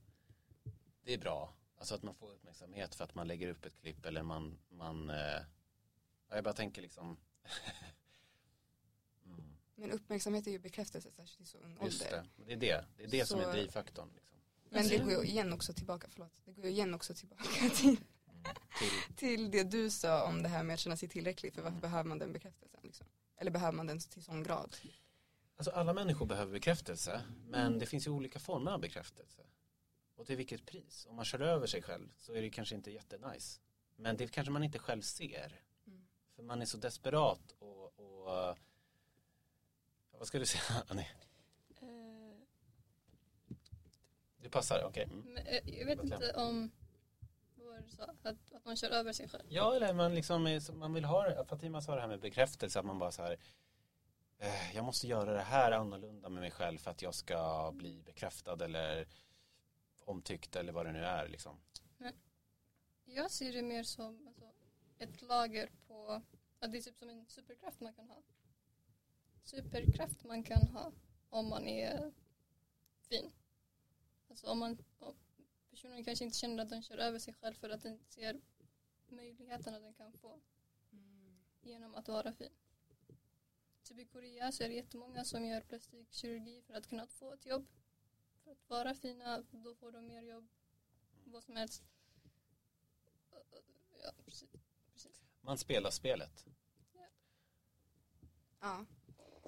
Speaker 1: det är bra. Alltså att man får uppmärksamhet för att man lägger upp ett klipp eller man, man ja, jag bara tänker liksom mm,
Speaker 2: Men uppmärksamhet är ju bekräftelse särskilt i så ung
Speaker 1: just
Speaker 2: ålder.
Speaker 1: det, det är det. Det är det som är
Speaker 2: Så-
Speaker 1: drivfaktorn. Liksom.
Speaker 2: Men det går ju igen också tillbaka, förlåt, det går ju igen också tillbaka till,
Speaker 1: Mm. Till,
Speaker 2: till det du sa om det här med att känna sig tillräcklig för varför
Speaker 1: Mm.
Speaker 2: behöver man den bekräftelsen liksom? Eller behöver man den till sån grad?
Speaker 1: alltså alla människor behöver bekräftelse men
Speaker 3: Mm.
Speaker 1: det finns ju olika former av bekräftelse. Och till vilket pris? Om man kör över sig själv så är det kanske inte jättenice. Men det kanske man inte själv ser.
Speaker 2: Mm.
Speaker 1: För man är så desperat och, och vad ska du säga Annie?
Speaker 3: Eh,
Speaker 1: Det passar, okej. Mm.
Speaker 4: Men, eh, jag vet inte om sa? Att, att man kör över sig själv.
Speaker 1: Ja, eller man liksom är, man vill ha det. Fatima sa det här med bekräftelse, att man bara så här eh, jag måste göra det här annorlunda med mig själv för att jag ska bli bekräftad eller omtyckt eller vad det nu är liksom.
Speaker 4: Jag ser det mer som alltså, ett lager på, att det är typ som en superkraft man kan ha. Superkraft man kan ha om man är fin. Alltså om man, om personen kanske inte känner att den kör över sig själv för att den ser möjligheterna den kan få genom att vara fin. Typ i Korea så är det jättemånga som gör plastikkirurgi för att kunna få ett jobb. För att vara fina, då får de mer jobb. Vad som helst. Ja, precis. precis.
Speaker 1: Man spelar spelet.
Speaker 2: Ja.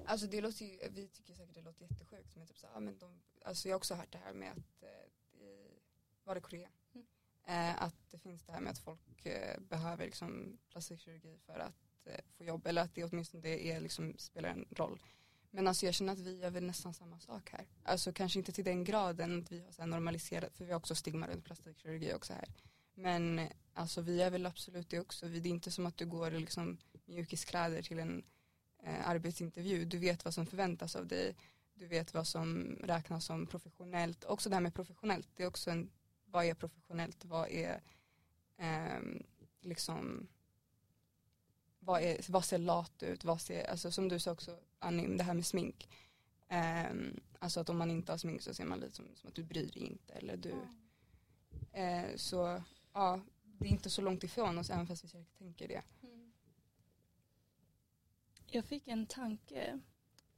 Speaker 2: Alltså det låter ju, vi tycker säkert det låter jättesjukt men typ så, ja, men de, alltså jag har också hört det här med att, eh, i, var det Korea?
Speaker 4: Mm.
Speaker 2: Eh, att det finns det här med att folk eh, behöver liksom plastikkirurgi för att eh, få jobb eller att det åtminstone det är, liksom, spelar en roll. Men alltså jag känner att vi gör väl nästan samma sak här. Alltså kanske inte till den graden att vi har så här normaliserat, för vi har också stigma runt plastikkirurgi också här. Men alltså vi gör väl absolut det också. Det är inte som att du går i liksom mjukiskläder till en eh, arbetsintervju. Du vet vad som förväntas av dig. Du vet vad som räknas som professionellt. Också det här med professionellt. Det är också en, vad är professionellt? Vad är eh, liksom vad, är, vad ser lat ut? Vad ser, alltså som du sa också Annie, det här med smink. Ehm, alltså att om man inte har smink så ser man lite som, som att du bryr dig inte. Eller du, eh, så ja, det är inte så långt ifrån oss även fast vi säkert tänker det.
Speaker 4: Mm.
Speaker 3: Jag fick en tanke.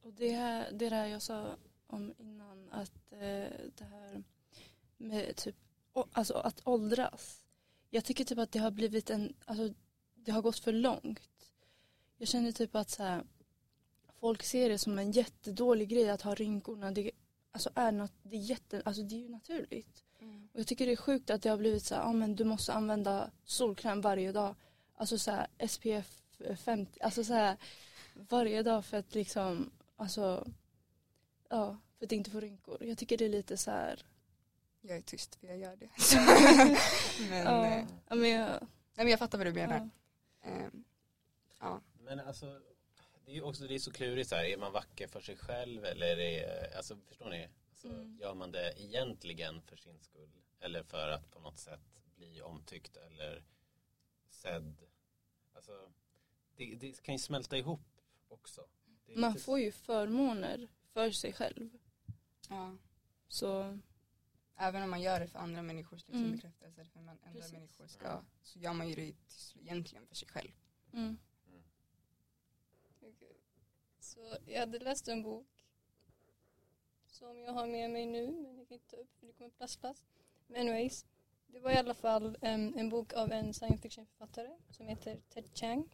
Speaker 3: Och det, här, det där jag sa om innan att eh, det här med typ, alltså att åldras. Jag tycker typ att det har blivit en, alltså det har gått för långt. Jag känner typ att så här, folk ser det som en jättedålig grej att ha rynkorna. Det, alltså är något, det, är jätte, alltså det är ju naturligt. Och jag tycker det är sjukt att det har blivit så här, ah, men du måste använda solkräm varje dag. Alltså så här, SPF 50, alltså så här varje dag för att liksom, alltså, ja, för att inte få rynkor. Jag tycker det är lite så här,
Speaker 2: Jag är tyst för jag gör det. men,
Speaker 3: ja,
Speaker 2: eh,
Speaker 3: men jag,
Speaker 2: nej, men jag fattar vad du menar.
Speaker 3: ja.
Speaker 2: Ehm, ja.
Speaker 1: Men alltså, det är ju också det är så klurigt så här, är man vacker för sig själv eller är alltså förstår ni? Alltså,
Speaker 3: Mm.
Speaker 1: Gör man det egentligen för sin skull eller för att på något sätt bli omtyckt eller sedd? Alltså, det, det kan ju smälta ihop också. Det är
Speaker 3: Man
Speaker 1: lite-
Speaker 3: får ju förmåner för sig själv.
Speaker 2: ja.
Speaker 3: Så
Speaker 2: Även om man gör det för andra människors liksom,
Speaker 3: Mm.
Speaker 2: bekräftelse eller för man, andra
Speaker 3: Precis.
Speaker 2: människor ska, så gör man ju det egentligen för sig själv.
Speaker 3: mm.
Speaker 4: Okej. Så jag hade läst en bok som jag har med mig nu men jag kan inte ta upp för det kommer plastplast. Men anyways, det var i alla fall em, en bok av en science fiction författare som heter Ted Chiang.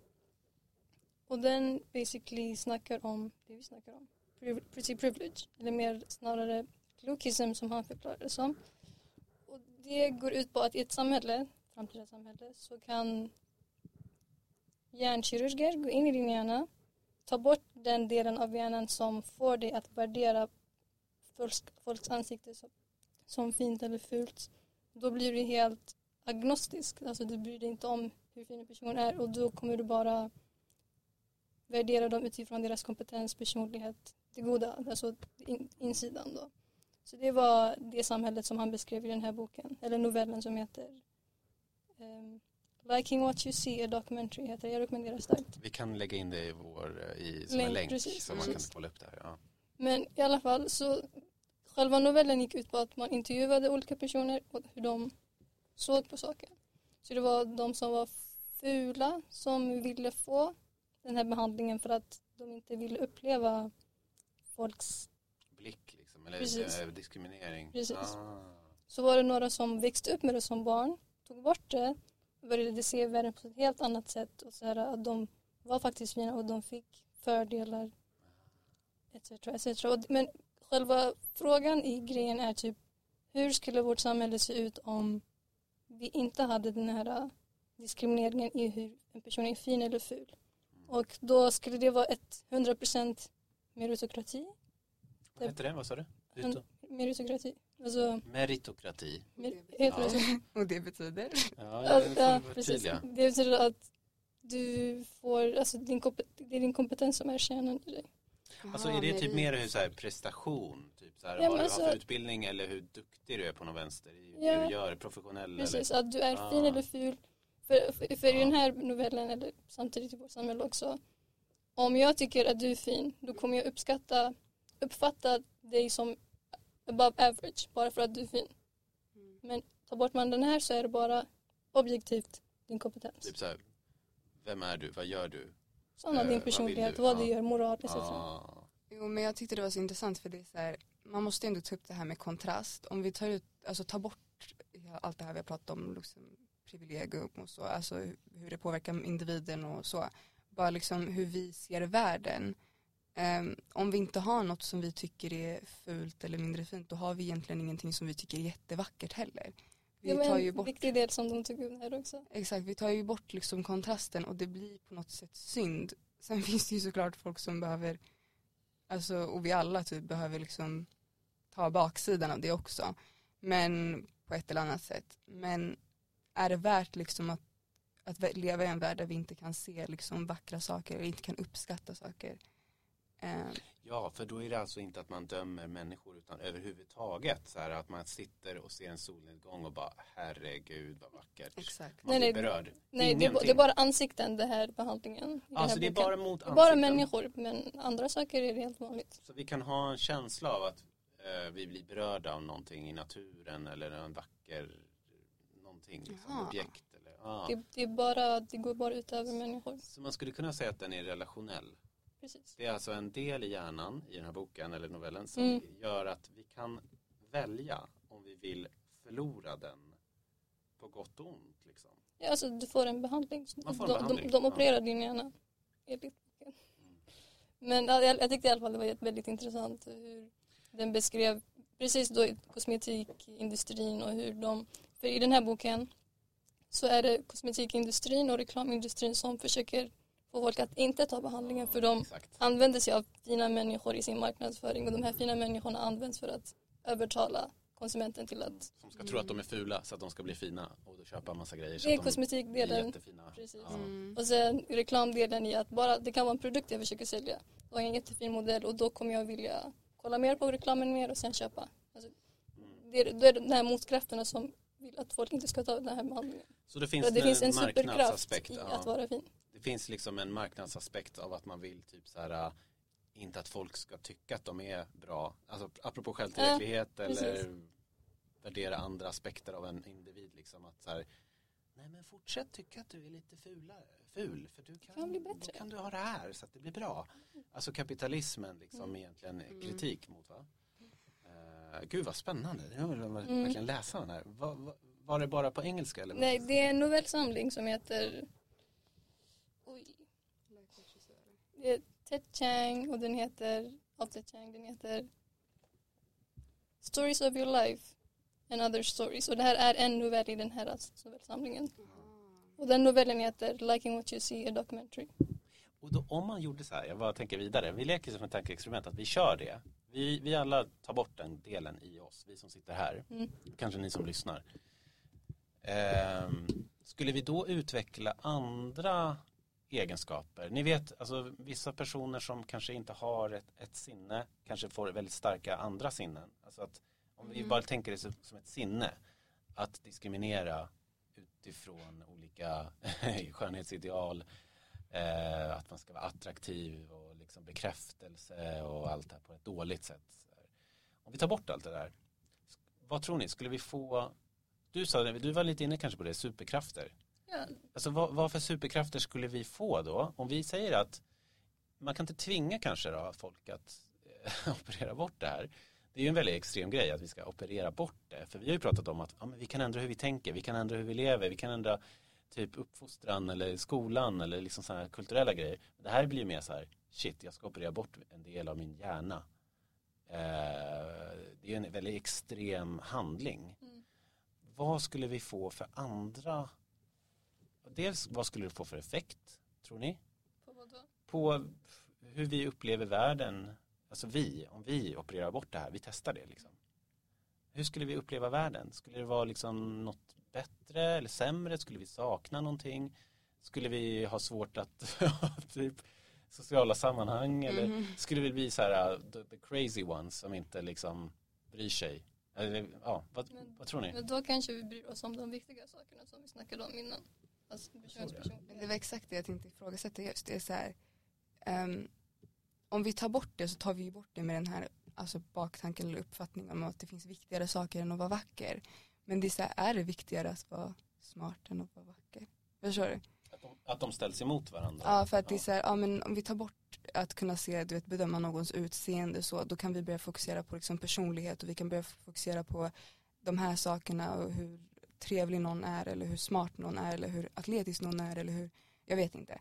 Speaker 4: Och den basically snackar om det vi snackar om. Pri- Pretty privilege, eller mer snarare lokism som han förklarar det som. Och det går ut på att i ett samhälle, framtida samhälle, så kan hjärnkirurger gå in i din hjärna, ta bort den delen av hjärnan som får dig att värdera folks, folks ansikte som, som fint eller fult. Då blir du helt agnostisk, alltså du bryr dig inte om hur fin en person är och då kommer du bara värdera dem utifrån deras kompetens, personlighet, det goda, alltså insidan då. Så det var det samhället som han beskrev i den här boken, eller novellen som heter ehm, Liking What You See, a documentary heter det. Jag rekommenderar starkt.
Speaker 1: Vi kan lägga in det i vår, eh, i, som
Speaker 4: Länk,
Speaker 1: en länk
Speaker 4: precis,
Speaker 1: så man kan
Speaker 4: precis.
Speaker 1: kolla upp det här. Ja.
Speaker 4: Men i alla fall så själva novellen gick ut på att man intervjuade olika personer och hur de såg på saker. Så det var de som var fula som ville få den här behandlingen för att de inte ville uppleva folks
Speaker 1: Blick liksom, eller
Speaker 4: Precis.
Speaker 1: eh, diskriminering.
Speaker 4: Precis.
Speaker 1: Ah.
Speaker 4: Så var det några som växte upp med det som barn, tog bort det, började se världen på ett helt annat sätt och så här, att de var faktiskt fina och de fick fördelar etc. etc. Men själva frågan i grejen är typ hur skulle vårt samhälle se ut om vi inte hade den här äh, diskrimineringen i hur en person är fin eller ful. Och då skulle det vara ett 100% meritokrati.
Speaker 1: Vad heter det? Vad sa du?
Speaker 4: Hund- Meritokrati. Alltså,
Speaker 1: Meritokrati.
Speaker 4: mer, heter det så?
Speaker 2: Och det betyder?
Speaker 1: Ja,
Speaker 4: Ja,
Speaker 1: det får
Speaker 4: ja,
Speaker 1: du
Speaker 4: precis. Det betyder att du får, alltså din, det är din kompetens som är kärnan i dig.
Speaker 1: Alltså är det typ mer hur så här, prestation? Typ så här,
Speaker 4: Ja,
Speaker 1: vad du
Speaker 4: alltså-
Speaker 1: har för utbildning eller hur duktig du är på någon vänster? I
Speaker 4: Ja.
Speaker 1: det du gör, professionell
Speaker 4: Precis,
Speaker 1: eller?
Speaker 4: att du är
Speaker 1: Ah.
Speaker 4: fin eller ful. För, för, för i
Speaker 1: Ah.
Speaker 4: den här novellen, eller samtidigt i vårt samhälle också, om jag tycker att du är fin, då kommer jag uppskatta, uppfatta dig som above average, bara för att du är fin.
Speaker 2: Mm.
Speaker 4: Men tar bort man den här så är det bara objektivt din kompetens.
Speaker 1: Typ så här, vem är du? Vad gör du?
Speaker 4: Sådana
Speaker 1: eh,
Speaker 4: din
Speaker 1: vad
Speaker 4: personlighet,
Speaker 1: du?
Speaker 4: vad du gör, moral etc.
Speaker 1: Ah.
Speaker 2: Jo men jag tyckte det var så intressant för det är så här, man måste ändå ta upp det här med kontrast. Om vi tar ut, alltså tar bort allt det här vi har pratat om, liksom, privilegium och så, alltså hur det påverkar individen och så. Bara liksom hur vi ser världen. Ehm, om vi inte har något som vi tycker är fult eller mindre fint då har vi egentligen ingenting som vi tycker är jättevackert heller. Vi
Speaker 4: var
Speaker 2: tar ju
Speaker 4: en
Speaker 2: bort
Speaker 4: viktig del som de tog upp här också.
Speaker 2: Exakt, vi tar ju bort liksom kontrasten och det blir på något sätt synd. Sen finns det ju såklart folk som behöver, alltså, och vi alla typ behöver liksom ta baksidan av det också. Men på ett eller annat sätt. Men är det värt liksom att, att leva i en värld där vi inte kan se liksom vackra saker eller inte kan uppskatta saker? Eh,
Speaker 1: Ja, för då är det alltså inte att man dömer människor utan överhuvudtaget så här att man sitter och ser en solnedgång och bara herregud vad vackert.
Speaker 2: exakt.
Speaker 1: Man
Speaker 4: Nej,
Speaker 1: blir berörd.
Speaker 4: Nej, det,
Speaker 1: Ingenting.
Speaker 4: det är bara ansikten det här behandlingen. den
Speaker 1: Alltså
Speaker 4: här
Speaker 1: det är bara mot
Speaker 4: Det är bara
Speaker 1: ansikten.
Speaker 4: människor, men andra saker är helt vanligt.
Speaker 1: Så vi kan ha en känsla av att eh, vi blir berörda av någonting i naturen eller en vacker någonting, liksom, objekt. Eller, ja.
Speaker 4: Det, det, är bara, det går bara ut över människor.
Speaker 1: Så man skulle kunna säga att den är relationell.
Speaker 4: Precis.
Speaker 1: Det är alltså en del i hjärnan i den här boken eller novellen som
Speaker 4: Mm.
Speaker 1: gör att vi kan välja om vi vill förlora den på gott och ont. Liksom.
Speaker 4: Ja, alltså, du får en behandling.
Speaker 1: Man får en
Speaker 4: de,
Speaker 1: behandling,
Speaker 4: de, de
Speaker 1: ja.
Speaker 4: opererar din hjärna. Enligt boken.
Speaker 1: Mm.
Speaker 4: Men ja, jag, jag tyckte i alla fall det var väldigt intressant hur den beskrev precis då kosmetikindustrin och hur de, för i den här boken så är det kosmetikindustrin och reklamindustrin som försöker få folk att inte ta behandlingen för de
Speaker 1: Exakt.
Speaker 4: använder sig av fina människor i sin marknadsföring och de här fina människorna används för att övertala konsumenten till att
Speaker 1: Som ska tro att de är fula så att de ska bli fina och då köpa en massa grejer så
Speaker 4: det är kosmetikdelen
Speaker 1: jättefina.
Speaker 4: Precis.
Speaker 1: Ja.
Speaker 2: Mm.
Speaker 4: och sen reklamdelen i att bara det kan vara en produkt jag försöker sälja. Och en jättefin modell och då kommer jag vilja kolla mer på reklamen mer och sen köpa. Alltså, det, är, då är det de här motkrafterna som vill att folk inte ska ta den här behandlingen.
Speaker 1: Så det finns,
Speaker 4: det finns en
Speaker 1: en
Speaker 4: superkraft
Speaker 1: marknadsaspekt.
Speaker 4: i
Speaker 1: Ja.
Speaker 4: att vara fin.
Speaker 1: Det finns liksom en marknadsaspekt av att man vill typ så här äh, inte att folk ska tycka att de är bra. Alltså apropå självtillräcklighet eller
Speaker 4: precis.
Speaker 1: värdera andra aspekter av en individ liksom att så här Nej men fortsätt tycka att du är lite fulare, ful för du kan,
Speaker 4: Kan bli bättre.
Speaker 1: kan du ha det här så att det blir bra. Alltså kapitalismen liksom
Speaker 4: Mm.
Speaker 1: egentligen
Speaker 2: Mm.
Speaker 1: kritik mot va? Uh, gud vad spännande, jag vill
Speaker 4: Mm.
Speaker 1: verkligen läsa den här. Va, va, var det bara på engelska eller?
Speaker 4: Nej, det är en novellsamling som heter Oj. Det är Ted Chang och den heter Ted Chang, den heter Stories of your life and other stories. Och det här är en novell i den här alltså, novellsamlingen. Och den novellen heter Liking what you see, a documentary.
Speaker 1: Och då, om man gjorde så här, jag bara tänker vidare, vi leker som ett tankeexperiment att vi kör det. Vi, vi alla tar bort den delen i oss, vi som sitter här,
Speaker 4: Mm.
Speaker 1: kanske ni som lyssnar. Ehm, skulle vi då utveckla andra egenskaper? Ni vet, alltså vissa personer som kanske inte har ett, ett sinne kanske får väldigt starka andra sinnen. Alltså att om vi
Speaker 2: Mm.
Speaker 1: bara tänker det som som ett sinne, att diskriminera utifrån olika skönhetsideal, eh, att man ska vara attraktiv och liksom bekräftelse och allt det här på ett dåligt sätt. Om vi tar bort allt det där, vad tror ni, skulle vi få, du sa det, du var lite inne kanske på det, superkrafter.
Speaker 4: Ja,
Speaker 1: Alltså vad, vad för superkrafter skulle vi få då? Om vi säger att man kan inte tvinga kanske då folk att eh, operera bort det här. Det är ju en väldigt extrem grej att vi ska operera bort det. För vi har ju pratat om att ja, vi kan ändra hur vi tänker, vi kan ändra hur vi lever, vi kan ändra typ uppfostran eller skolan eller liksom sådana här kulturella grejer. Det här blir ju mer så här shit, jag ska operera bort en del av min hjärna. Eh, det är en väldigt extrem handling.
Speaker 4: Mm.
Speaker 1: Vad skulle vi få för andra, dels vad skulle det få för effekt, tror ni?
Speaker 4: På vad då?
Speaker 1: På hur vi upplever världen, alltså vi, om vi opererar bort det här, vi testar det liksom. Hur skulle vi uppleva världen? Skulle det vara liksom något bättre eller sämre? Skulle vi sakna någonting? Skulle vi ha svårt att typ sociala sammanhang eller
Speaker 2: Mhm.
Speaker 1: skulle vi bli så här uh, the, the crazy ones som inte liksom bryr sig? Eller, ja, vad,
Speaker 4: Men-
Speaker 1: vad tror ni?
Speaker 4: Men då kanske vi bryr oss om de viktiga sakerna som vi snackade om innan. Alltså
Speaker 1: ja.
Speaker 2: Det var exakt det jag tänkte ifrågasätta just. Det är så här, ehm, om vi tar bort det så tar vi bort det med den här alltså baktanken eller uppfattningen om att det finns viktigare saker än att vara vacker. Men det är så här, är det viktigare att vara smart än att vara vacker? Förstår du?
Speaker 1: Att de, att de ställs emot varandra?
Speaker 2: Ja, för att det är så här, ja men om vi tar bort att kunna se, du vet, bedöma någons utseende så, då kan vi börja fokusera på liksom personlighet och vi kan börja fokusera på de här sakerna och hur trevlig någon är eller hur smart någon är eller hur atletisk någon är eller hur, jag vet inte.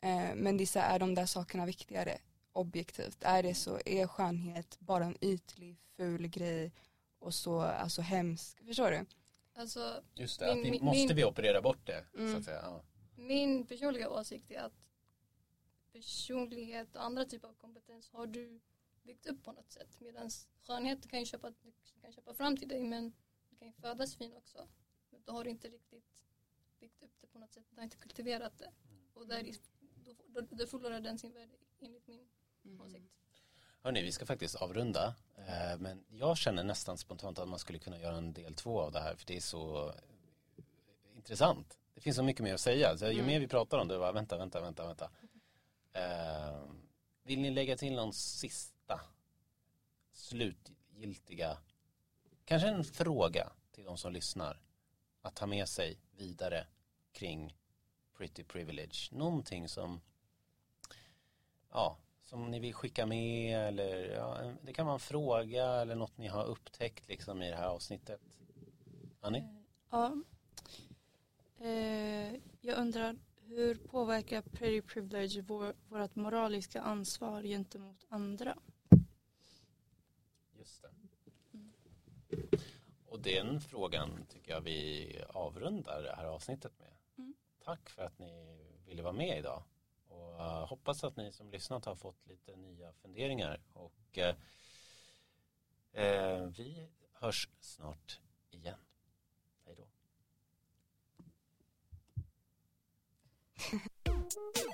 Speaker 2: Eh, men det är så här, är de där sakerna viktigare objektivt? Är det så, är skönhet bara en ytlig, ful grej och så alltså hemsk, förstår du?
Speaker 4: Alltså
Speaker 1: Just det, att
Speaker 4: Min-
Speaker 1: vi,
Speaker 4: min-
Speaker 1: måste
Speaker 4: min-
Speaker 1: vi operera bort det? Så
Speaker 2: Mm.
Speaker 1: att säga. Ja.
Speaker 4: min personliga åsikt är att personlighet och andra typer av kompetens har du byggt upp på något sätt. Medan skönhet kan ju köpa, du kan köpa fram till dig men du kan ju födas fin också. Du har inte riktigt byggt upp det på något sätt. Du har inte kultiverat det. Och där, är- då, då, då förlorar den sin värde enligt min åsikt.
Speaker 1: Hörni, vi ska faktiskt avrunda. Eh, men jag känner nästan spontant att man skulle kunna göra en del två av det här för det är så intressant. Det finns så mycket mer att säga. Så ju
Speaker 2: Mm.
Speaker 1: mer vi pratar om det, bara vänta, vänta, vänta, vänta. Eh, vill ni lägga till någon sista slutgiltiga, kanske en fråga till de som lyssnar att ta med sig vidare kring pretty privilege. Någonting som ja, som ni vill skicka med eller ja, det kan vara en fråga eller något ni har upptäckt liksom i det här avsnittet. Annie?
Speaker 3: Eh, ja. Eh, jag undrar hur påverkar pretty privilege vår, vårt moraliska ansvar gentemot andra?
Speaker 1: Och den frågan tycker jag vi avrundar det här avsnittet med.
Speaker 3: Mm.
Speaker 1: Tack för att ni ville vara med idag. Och uh, hoppas att ni som lyssnat har fått lite nya funderingar. Och uh, uh, vi hörs snart igen. Hej då.